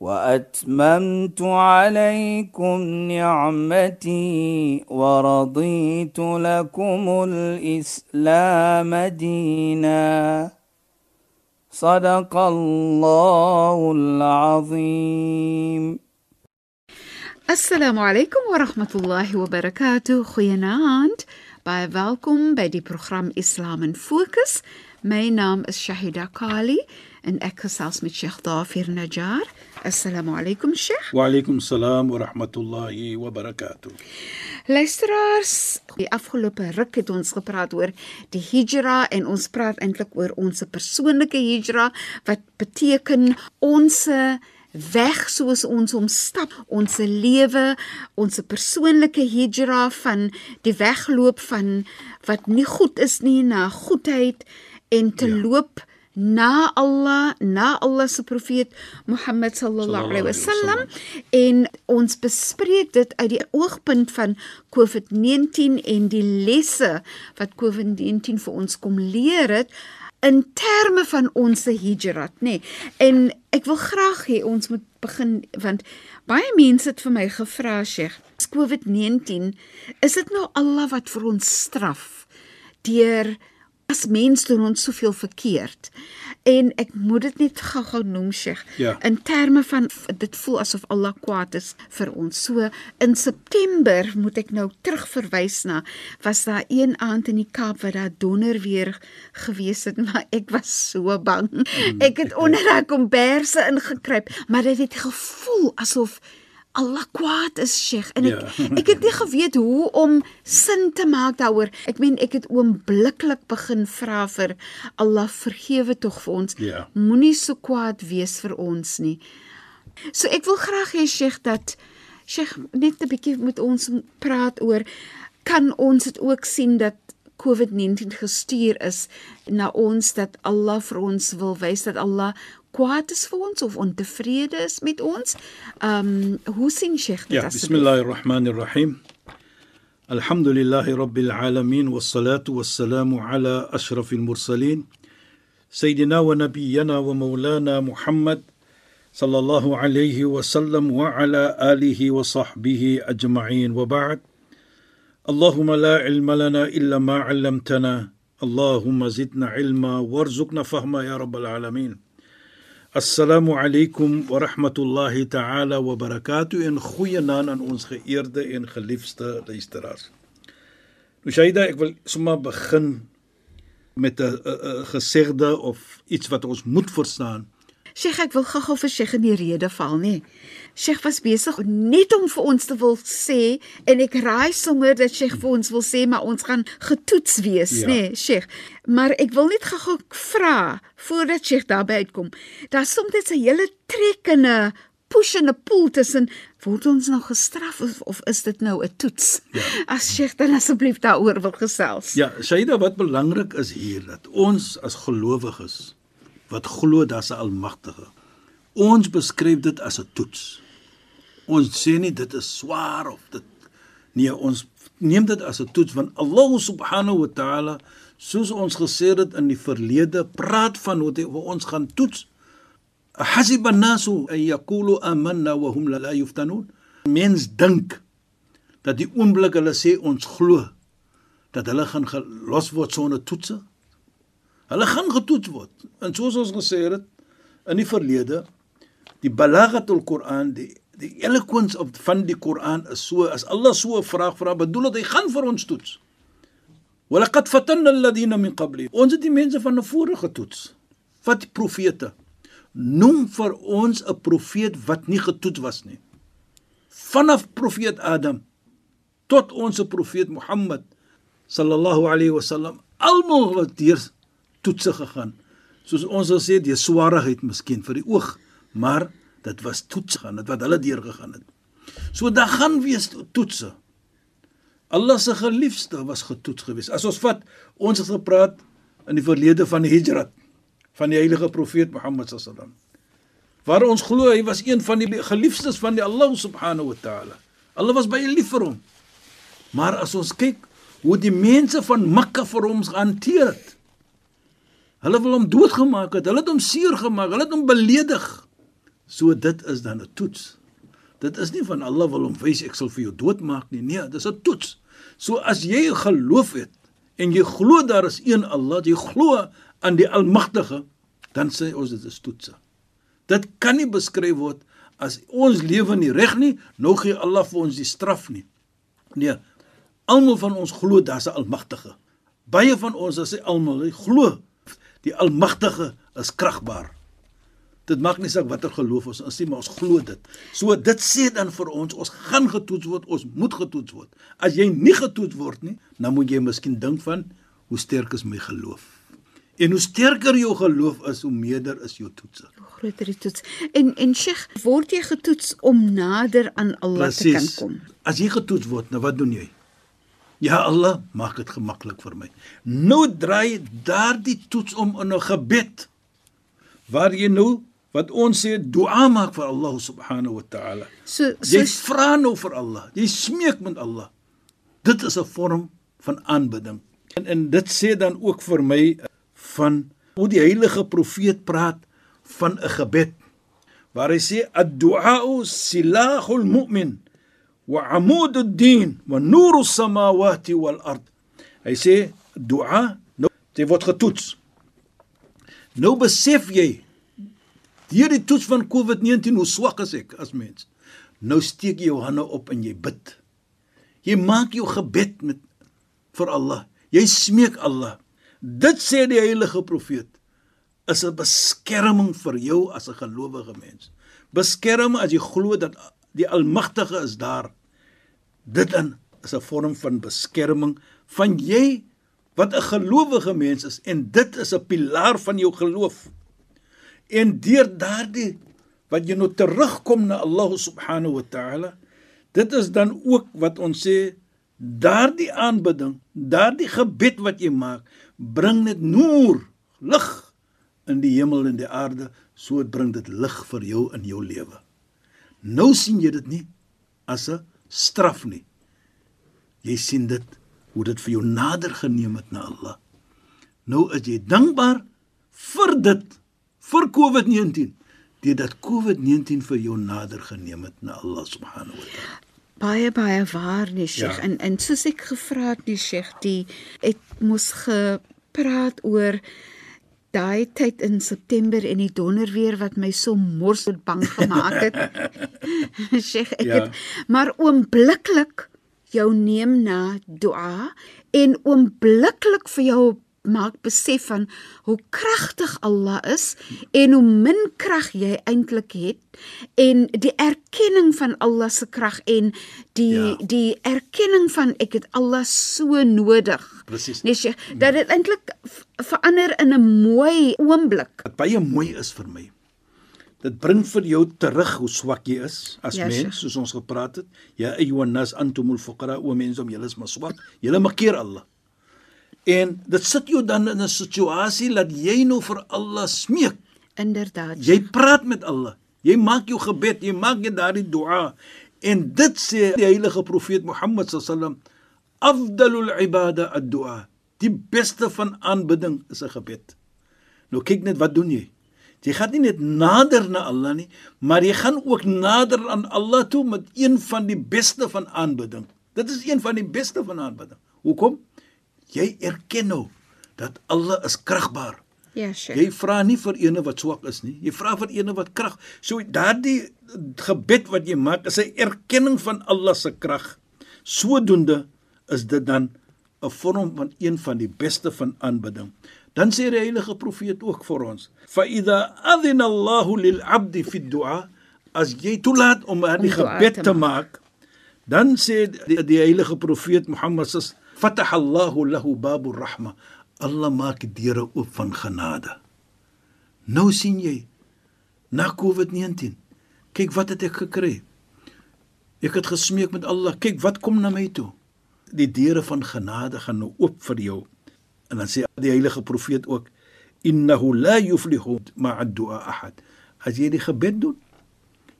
وأتممت عليكم نعمتي ورضيت لكم الإسلام دينا. صدق الله العظيم. السلام عليكم ورحمة الله وبركاته. خيانات باي فالكم بدي برنامج إسلام فوكس مي نام الشهيده كالي en ek gesels met Sheikh Dafir Najjar. Assalamu alaykum Sheikh. Wa alaykum salaam wa rahmatullahi wa barakatuh. Luisteraars, die afgelope ruk het ons gepraat oor die hijra en ons praat eintlik oor ons persoonlike hijra wat beteken ons weg soos ons hom stap ons lewe ons persoonlike hijra van die wegloop van wat nie goed is nie na goedheid en te ja. loop na Allah na Allah se profeet Mohammed sallallahu alaihi wasallam en ons bespreek dit uit die oogpunt van COVID-19 en die lesse wat COVID-19 vir ons kom leer het in terme van ons hijrat nê nee. en ek wil graag hê ons moet begin want baie mense het vir my gevra Sheikh COVID-19 is dit nou Allah wat vir ons straf deur as mens doen ons soveel verkeerd. En ek moet dit net gou-gou noem Sheikh. Ja. In terme van dit voel asof Allah kwaad is vir ons. So in September moet ek nou terugverwys na was daar een aand in die Kaap wat daar donder weer gewees het, maar ek was so bang. Mm. Ek het onder daai komberse ingekruip, maar dit het gevoel asof Allah kwaad is Sheikh en ek ja. ek het nie geweet hoe om sin te maak daaroor. Ek meen ek het oombliklik begin vra vir Allah vergewe tog vir ons. Ja. Moenie so kwaad wees vir ons nie. So ek wil graag hê Sheikh dat Sheikh net 'n bietjie met ons praat oor kan ons dit ook sien dat COVID-19 gestuur is na ons dat Allah vir ons wil wys dat Allah kwaad is vir ons of ontevrede is met ons. Um hoe sien Sheikh dit ja, asseblief? Bismillahirrahmanirrahim. الحمد لله رب العالمين والصلاة والسلام على أشرف المرسلين سيدنا ونبينا ومولانا محمد صلى الله عليه وسلم وعلى آله وصحبه أجمعين وبعد اللهم لا علم لنا إلا ما علمتنا اللهم زدنا علما وارزقنا فهما يا رب العالمين Assalamu alaykum wa rahmatullahi ta'ala wa barakatuh en goeie naam aan ons geëerde en geliefde luisteraars. Nou Shaida, ek wil sommer begin met 'n gesegde of iets wat ons moet verstaan. Sheikh, ek wil gou-gou vir Sheikh in die rede val, nê. Sheikh was besig net om vir ons te wil sê en ek raai sommer dat Sheikh vir ons wil sê maar ons gaan getoets wees, ja. nê, Sheikh. Maar ek wil net gou-gou vra voordat Sheikh daarby uitkom. Daar's soms 'n hele trekkende push en 'n pull tussen word ons nou gestraf of, of is dit nou 'n toets? Ja. As Sheikh dan asseblief daaroor wil gesels. Ja, Shaida, wat belangrik is hier dat ons as gelowiges wat glo daar's 'n almagtige. Ons beskryf dit as 'n toets. Ons sê nie dit is swaar of dit nee, ons neem dit as 'n toets want Allah subhanahu wa ta'ala soos ons gesê het in die verlede praat van hoe ons gaan toets. Hasiba an-nasu an yaqulu amanna wa hum la yuftanun. Mens dink dat die oomblik hulle sê ons glo dat hulle gaan gelos word sonder toetse. Hulle gaan getoets word. En soos ons gesê het in die verlede, die balaghatul Quran, die die eloquence of van die Quran is so as Allah so 'n vraag vra, bedoel dit hy gaan vir ons toets. Walaqad fatanna alladhina min qabli. Ons het die mense van tevore getoets. Wat die profete noem vir ons 'n profeet wat nie getoets was nie. Vanaf profeet Adam tot ons profeet Mohammed sallallahu alayhi wasallam almal wat deur toetse gegaan. Soos ons sal sê die swaarheid miskien vir die oog, maar dit was toets gaan, dit wat hulle deur gegaan het. So dan gaan wees toetse. Allah se geliefde was getoets geweest. As ons vat, ons het gepraat in die verlede van die Hijrat van die heilige profeet Mohammed sallam. Waar ons glo hy was een van die geliefdes van die Allah subhanahu wa taala. Allah was baie lief vir hom. Maar as ons kyk hoe die mense van Mekka vir hom gehanteer het. Hulle wil hom doodgemaak het. Hulle het hom seer gemaak. Hulle het hom beledig. So dit is dan 'n toets. Dit is nie van Allah wil hom wys ek sal vir jou doodmaak nie. Nee, dis 'n toets. So as jy geloof het en jy glo daar is een Allah, jy glo aan die Almagtige, dan sê ons dit is toetse. Dit kan nie beskryf word as ons lewe nie reg nie, nou gee Allah vir ons die straf nie. Nee. Almal van ons glo daar's 'n Almagtige. Baie van ons as hy almal glo die Almagtige is kragbaar. Dit maak nie saak watter geloof ons is nie, maar ons glo dit. So dit sê dan vir ons, ons gaan getoets word, ons moet getoets word. As jy nie getoets word nie, dan moet jy miskien dink van hoe sterk is my geloof. En hoe sterker jou geloof is, hoe meerder is jou toets. Hoe groter die toets. En en Sheikh, word jy getoets om nader aan Allah Precies. te kan kom? As jy getoets word, nou wat doen jy? Ja Allah, maak dit gemaklik vir my. Nou draai daardie toets om in 'n gebed waar jy nou wat ons sê dua maak vir Allah subhanahu wa ta'ala. So, so jy vra nou vir Allah. Jy smeek met Allah. Dit is 'n vorm van aanbidding. En en dit sê dan ook vir my van hoe die heilige profeet praat van 'n gebed waar hy sê ad-du'a silahul mu'min wa nurus samawati wal ard. Hy sê dua nou jy word getoets. Nou besef jy Deur die toets van COVID-19 hoe swak is ek as mens. Nou steek jy jou hande op en jy bid. Jy maak jou gebed met vir Allah. Jy smeek Allah. Dit sê die heilige profeet is 'n beskerming vir jou as 'n gelowige mens. Beskerm as jy glo dat die Almagtige is daar. Dit dan is 'n vorm van beskerming van jy wat 'n gelowige mens is en dit is 'n pilaar van jou geloof. En deur daardie wat jy nou terugkom na Allah subhanahu wa ta'ala, dit is dan ook wat ons sê daardie aanbidding, daardie gebed wat jy maak, bring net noor, lig in die hemel en die aarde, so dit bring dit lig vir jou in jou lewe. Nou sien jy dit nie as 'n straf nie. Jy sien dit hoe dit vir jou nader geneem het na Allah. Nou is jy dankbaar vir dit vir COVID-19 deurdat COVID-19 vir jou nader geneem het na Allah subhanahu wa ta'ala. Baie baie waar nie Sheikh ja. en en soos ek gevra het die Sheikh die het mos gepraat oor daai tyd in September en die donder weer wat my so mors en bang gemaak het. Sheikh ek ja. het maar oombliklik jou neem na dua en oombliklik vir jou maak besef van hoe kragtig Allah is en hoe min krag jy eintlik het en die erkenning van Allah se krag en die ja. die erkenning van ek het Allah so nodig. Presies. Nee, sy, dat dit eintlik verander in 'n mooi oomblik. Wat baie mooi is vir my. Dit bring vir jou terug hoe swak jy is as ja, mens, soos ons gepraat het. Ja ayyuhan nas antumul fuqara wa mense om julle is maar swak. Julle maak keer Allah. En dit sit jou dan in 'n situasie dat jy nou vir Allah smeek. Inderdaad. Jy praat met Allah. Jy maak jou gebed, jy maak jy daardie dua. En dit sê die heilige profeet Mohammed sallam, afdalul ibada ad-du'a. Die beste van aanbidding is 'n gebed. Nou kyk net wat doen jy? Jy gaan nie net nader na Allah nie, maar jy gaan ook nader aan Allah toe met een van die beste van aanbidding. Dit is een van die beste van aanbidding. Hoekom? Jy erken nou dat Allah is kragbaar. Ja, sure. Jy vra nie vir ene wat swak is nie. Jy vra vir ene wat krag. So daardie gebed wat jy maak is 'n erkenning van Allah se krag. Sodoende is dit dan 'n vorm van een van die beste van aanbidding. Dan sê die heilige profeet ook vir ons: "Fa idha adhina Allahu lil 'abdi fi du'a" as jy toelaat om 'n gebed te maak, dan sê die, die heilige profeet Mohammed sallallahu fataha Allahu lahu babur rahma. Allah maak deure oop van genade. Nou sien jy na COVID-19. Kyk wat het ek gekry. Ek het gesmeek met Allah. Kyk wat kom na my toe. die deure van genade gaan nou oop vir jou. En dan sê die heilige profeet ook innahu la yuflihu ma'a du'a ahad. As jy die gebed doen,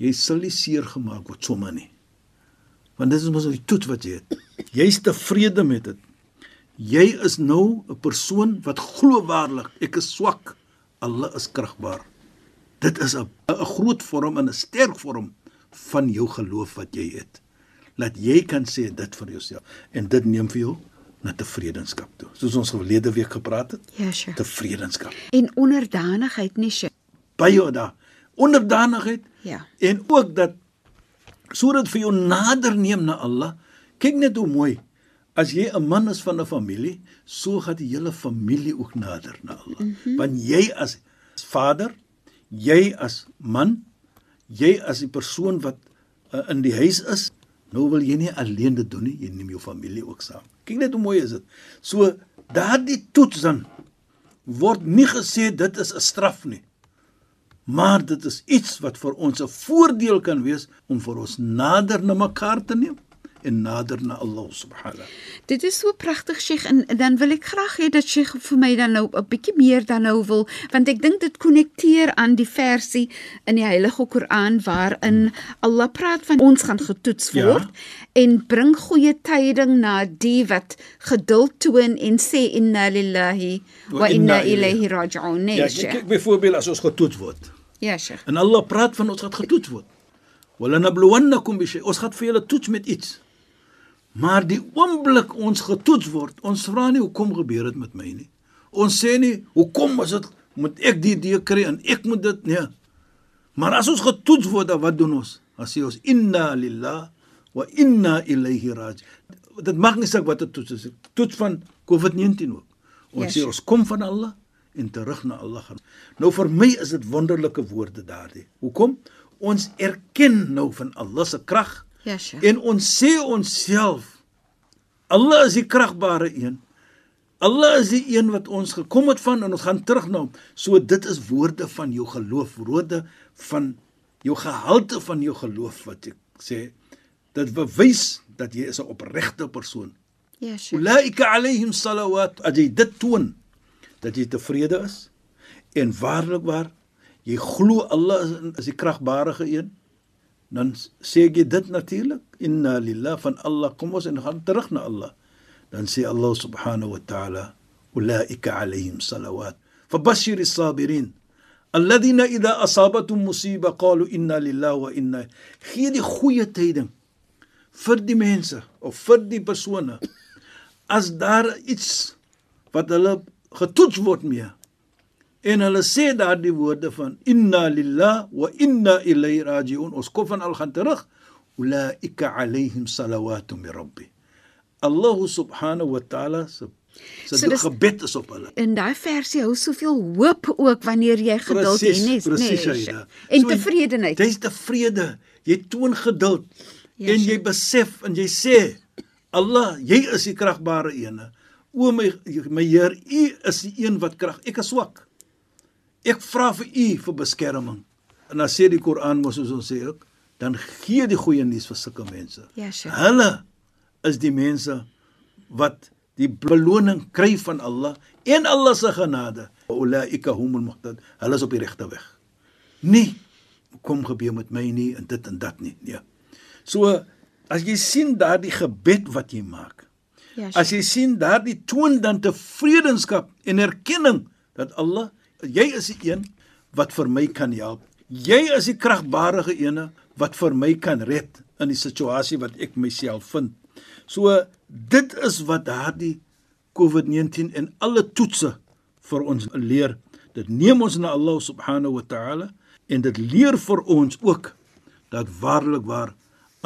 jy sal nie seer gemaak word sommer nie. Want dit is mos die toets wat jy het. Jy's tevrede met dit. Jy is nou 'n persoon wat glo waarlik, ek is swak, Allah is kragbaar. Dit is 'n 'n groot vorm en 'n sterk vorm van jou geloof wat jy het. Laat jy kan sê dit vir jouself en dit neem vir jou na tevredenskap toe. Soos ons verlede week gepraat het. Ja, sure. Tevredenskap. En onderdanigheid nie, sure. Baie daar. Onderdanigheid Ja. en ook dat sodat vir jou nader neem na Allah. Kyk net hoe mooi. As jy 'n man is van 'n familie, so gaan die hele familie ook nader na Allah. Mm -hmm. Want jy as vader, jy as man, jy as die persoon wat uh, in die huis is, nou wil jy nie alleen dit doen nie, jy neem jou familie ook saam. Kyk net hoe mooi is dit. So daardie toets dan word nie gesê dit is 'n straf nie. Maar dit is iets wat vir ons 'n voordeel kan wees om vir ons nader na mekaar te neem en nader na Allah subhanahu. Dit is so pragtig Sheikh en dan wil ek graag hê dat Sheikh vir my dan nou 'n bietjie meer dan nou wil want ek dink dit konnekteer aan die versie in die Heilige Koran waarin Allah praat van ons gaan getoets Ja. word en bring goeie tyding na die wat geduld toon en sê inna lillahi wa inna ilayhi raji'un. Nee, Ja, Sheikh. kyk byvoorbeeld as ons getoets word. Ja, Sheikh. En Allah praat van ons gaan getoets word. Wala nabluwannakum bi shay. Ons gaan vir julle toets met iets. Maar die oomblik ons getoets word, ons vra nie hoekom gebeur dit met my nie. Ons sê nie hoekom is dit moet ek die idee kry en ek moet dit nee. Maar as ons getoets word, dan wat doen ons? Dan sê ons inna lillah wa inna ilayhi raji. Dit maak nie saak wat dit toets is. Toets van COVID-19 ook. Ons Yes. sê ons kom van Allah en terug na Allah gaan. Nou vir my is dit wonderlike woorde daardie. Hoekom? Ons erken nou van Allah se krag Ja, Sheikh. en ons sê onsself Allah is die kragbare een. Allah is die een wat ons gekom het van en ons gaan terug na hom. So dit is woorde van jou geloof, woorde van jou gehalte van jou geloof wat ek sê. Dit bewys dat jy is 'n opregte persoon. Ja, Sheikh. Ulaika alaihim salawat. As jy dit toon dat jy tevrede is en waarlik waar jy glo Allah is, is die kragbarige een, dan sê jy dit natuurlik inna lillah van Allah kom ons en gaan terug na Allah. Dan sê Allah subhanahu wa ta'ala ulaika alaihim salawat. Fabashshir as-sabirin alladhina idha asabatum musiba qalu inna lillahi wa inna gee die goeie tyding vir die mense of vir die persone as daar iets wat hulle getoets word mee en hulle sê daardie woorde van inna lillah wa inna ilayhi rajiun ons kom van al gaan terug ulaika alaihim salawatu min rabbi Allah subhanahu wa ta'ala se se So dis- gebed is op hulle In daai versie hou soveel hoop ook wanneer jy geduld het, nee, presies nee. Aida. En So, tevredenheid. Jy's tevrede. Jy toon geduld Ja, en jy Sheikh. besef en jy sê Allah, jy is die kragbare ene. O my my Heer, U is die een wat krag. Ek is swak. Ek vra vir U vir beskerming. En dan sê die Koran mos soos ons sê ook, dan gee die goeie nuus vir sulke mense. Ja, Sheikh. Hulle is die mense wat die beloning kry van Allah en Allah se genade. Ulaika humul muhtad. Hulle is op die regte weg. Nie kom gebeur met my nie en dit en dat nie. Nee. So as jy sien daardie gebed wat jy maak. Ja, Sheikh. As jy sien daardie toon dan tevredenskap en erkenning dat Allah, jy is die een wat vir my kan help. Jy is die kragbarige ene wat vir my kan red in die situasie wat ek myself vind. So dit is wat daardie COVID-19 en alle toetse vir ons leer. Dit neem ons na Allah subhanahu wa ta'ala en dit leer vir ons ook dat waarlik waar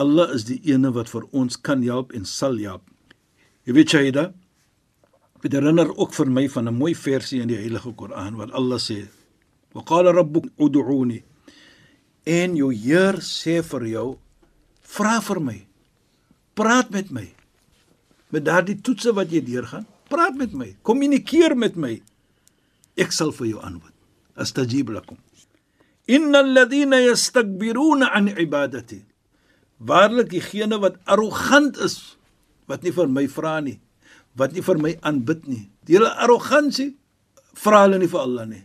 Allah is die ene wat vir ons kan help en sal help. Jy weet Shaida, dit herinner ook vir my van 'n mooi versie in die Heilige Koran wat Allah sê: "Wa qala rabbuk ud'uni." En jou Heer sê vir jou: "Vra vir my. Praat met my." Met daardie toetse wat jy deurgaan, praat met my, kommunikeer met my. Ek sal vir jou antwoord. Astajib lakum. Innal ladhina yastakbiruna an ibadati. Waarlik diegene wat arrogant is wat nie vir my vra nie, wat nie vir my aanbid nie. Die hele arrogansie vra hulle nie vir Allah nie.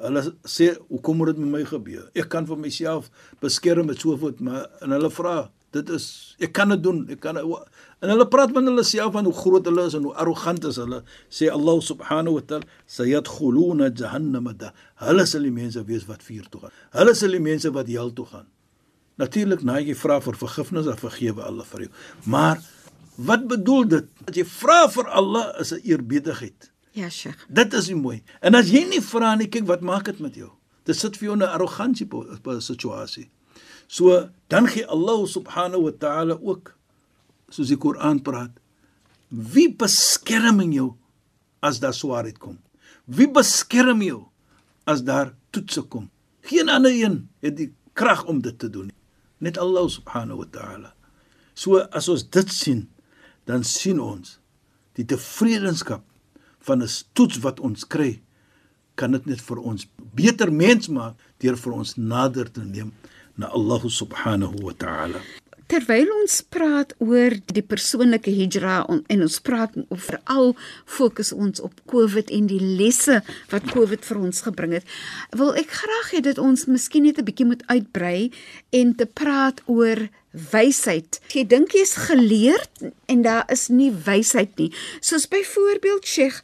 Hulle sê, "Hoekom moet dit met my gebeur? Ek kan vir myself beskerm met soveel, maar en hulle vra, dit is ek kan dit doen. Ek kan en hulle praat met hulle self van hoe groot hulle is en hoe arrogant is hulle. Sê Allah subhanahu wa ta'ala, "Sayadkhuluna jahannama da." Hulle sal die mense wees wat vuur toe gaan. Hulle sal die mense wat hel toe gaan. Natuurlik, nou jy vra vir vergifnis, dan vergewe Allah vir jou. Maar wat bedoel dit? As jy vra vir Allah is 'n eerbiedigheid. Ja, Sheikh. Dit is mooi. En as jy nie vra nie, kyk wat maak dit met jou? Dit sit vir jou 'n arrogansie op 'n situasie. So dan gee Allah subhanahu wa ta'ala ook soos die Koran praat, wie beskerm jou as daar swaarheid kom? Wie beskerm jou as daar toetse kom? Geen ander een het die krag om dit te doen nie. Net Allah subhanahu wa ta'ala. So as ons dit sien, dan sien ons die tevredenskap van 'n toets wat ons kry kan dit net vir ons beter mens maak deur vir ons nader te neem na Allah subhanahu wa ta'ala. Terwyl ons praat oor die persoonlike hijra en ons praat veral fokus ons op COVID en die lesse wat COVID vir ons gebring het, wil ek graag hê dat ons miskien net 'n bietjie moet uitbrei en te praat oor wysheid. Jy dink jy's geleerd en daar is nie wysheid nie. Soos byvoorbeeld Sheikh,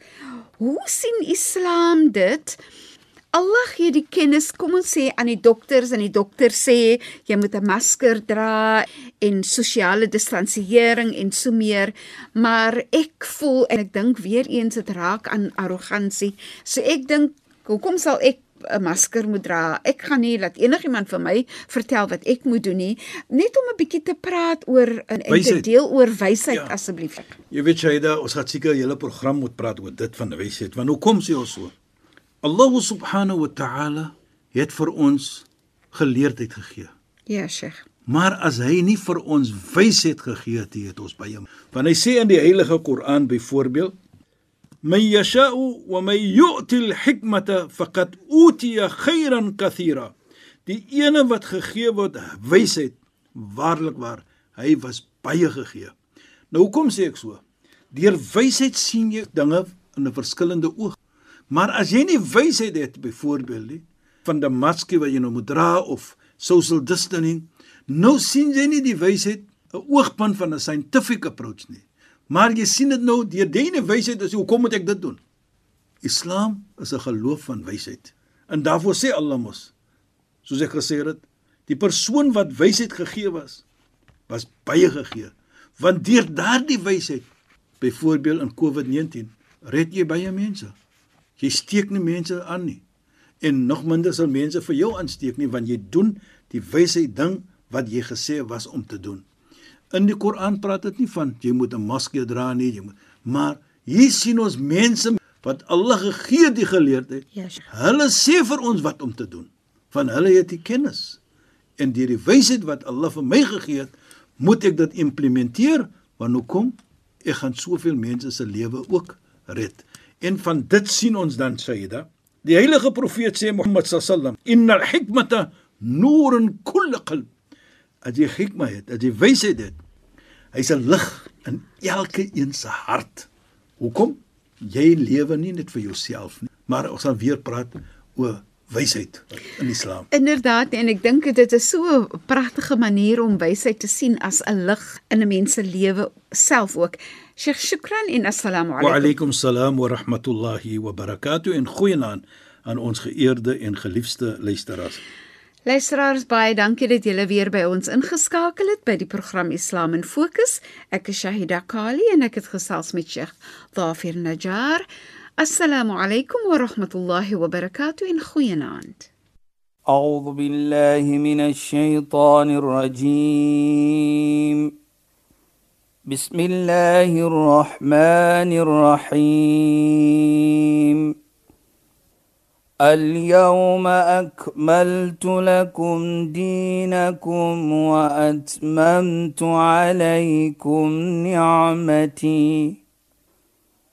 hoe sien Islam dit? Allah gee die kennis, kom ons sê aan die dokters en die dokter sê jy moet 'n masker dra en sosiale distansiering en so meer, maar ek voel en ek dink weer eens dit raak aan arrogansie. So ek dink, hoekom sal ek 'n masker moet dra. Ek gaan nie laat enigiemand vir my vertel wat ek moet doen nie, net om 'n bietjie te praat oor en, en te deel oor wysheid ja. asseblief. Jy weet Shaida, ons gaan seker 'n hele program moet praat oor dit van wysheid. Want hoekom sê ons so? Allah subhanahu wa ta'ala het vir ons geleerdheid gegee. Ja, Sheikh. Maar as hy nie vir ons wysheid gegee het, het ons by hom. Want hy sê in die Heilige Koran byvoorbeeld: "May yasha'u wa may yu'ti al-hikmata faqad utiya khayran kathira." Die ene wat gegee word wysheid, waarlik waar, hy was baie gegee. Nou hoekom sê ek so? Deur wysheid sien jy dinge in 'n verskillende oog maar as jy nie wysheid het byvoorbeeld nie van die masker wat jy nou moet dra of social distancing nou sien jy nie die wysheid 'n oogpunt van 'n scientific approach nie Maar jy sien dit nou deur diene wysheid is hoekom moet ek dit doen? Islam is 'n geloof van wysheid. En daarvoor sê Allah mos soos ek gesê het, die persoon wat wysheid gegee was, was baie gegee. Want deur daardie wysheid, byvoorbeeld in COVID-19, red jy baie mense. Jy steek nie mense aan nie. En nog minder sal mense vir jou aansteek nie want jy doen die wysheid ding wat jy gesê was om te doen. In die Koran praat dit nie van jy moet 'n masker dra nie, jy moet maar hier sien ons mense wat Allah gegee die geleerdheid. Yes. Hulle sê vir ons wat om te doen. Van hulle het die kennis. En deur die wysheid wat Allah vir my gegee het, moet ek dit implementeer want hoekom? Ek gaan soveel mense se lewe ook red. En van dit sien ons dan Sayyida, die heilige profeet sê Mohammed sallam, "Innal hikmata nurun kulli qalb." as jy hikma het, as jy wysheid het, hy's 'n lig in elke een se hart. Hoekom? Jy lewe nie net vir jouself nie, maar ons gaan weer praat oor wysheid in Islam. Inderdaad en ek dink dit is so 'n pragtige manier om wysheid te sien as 'n lig in 'n mens se lewe self ook. Sheikh Shukran en assalamu alaykum. Wa alaykum salaam wa rahmatullahi wa barakatuh en goeienaand aan ons geëerde en geliefde luisteraars. Luisteraars, baie dankie dat julle weer by ons ingeskakel het by die program Islam in Fokus. Ek is Shahida Kali en ek het gesels met Sheikh Dhafir Najjar. السلام عليكم ورحمة الله وبركاته إن خيانات أعوذ بالله من الشيطان الرجيم. بسم الله الرحمن الرحيم. اليوم أكملت لكم دينكم وأتممت عليكم نعمتي.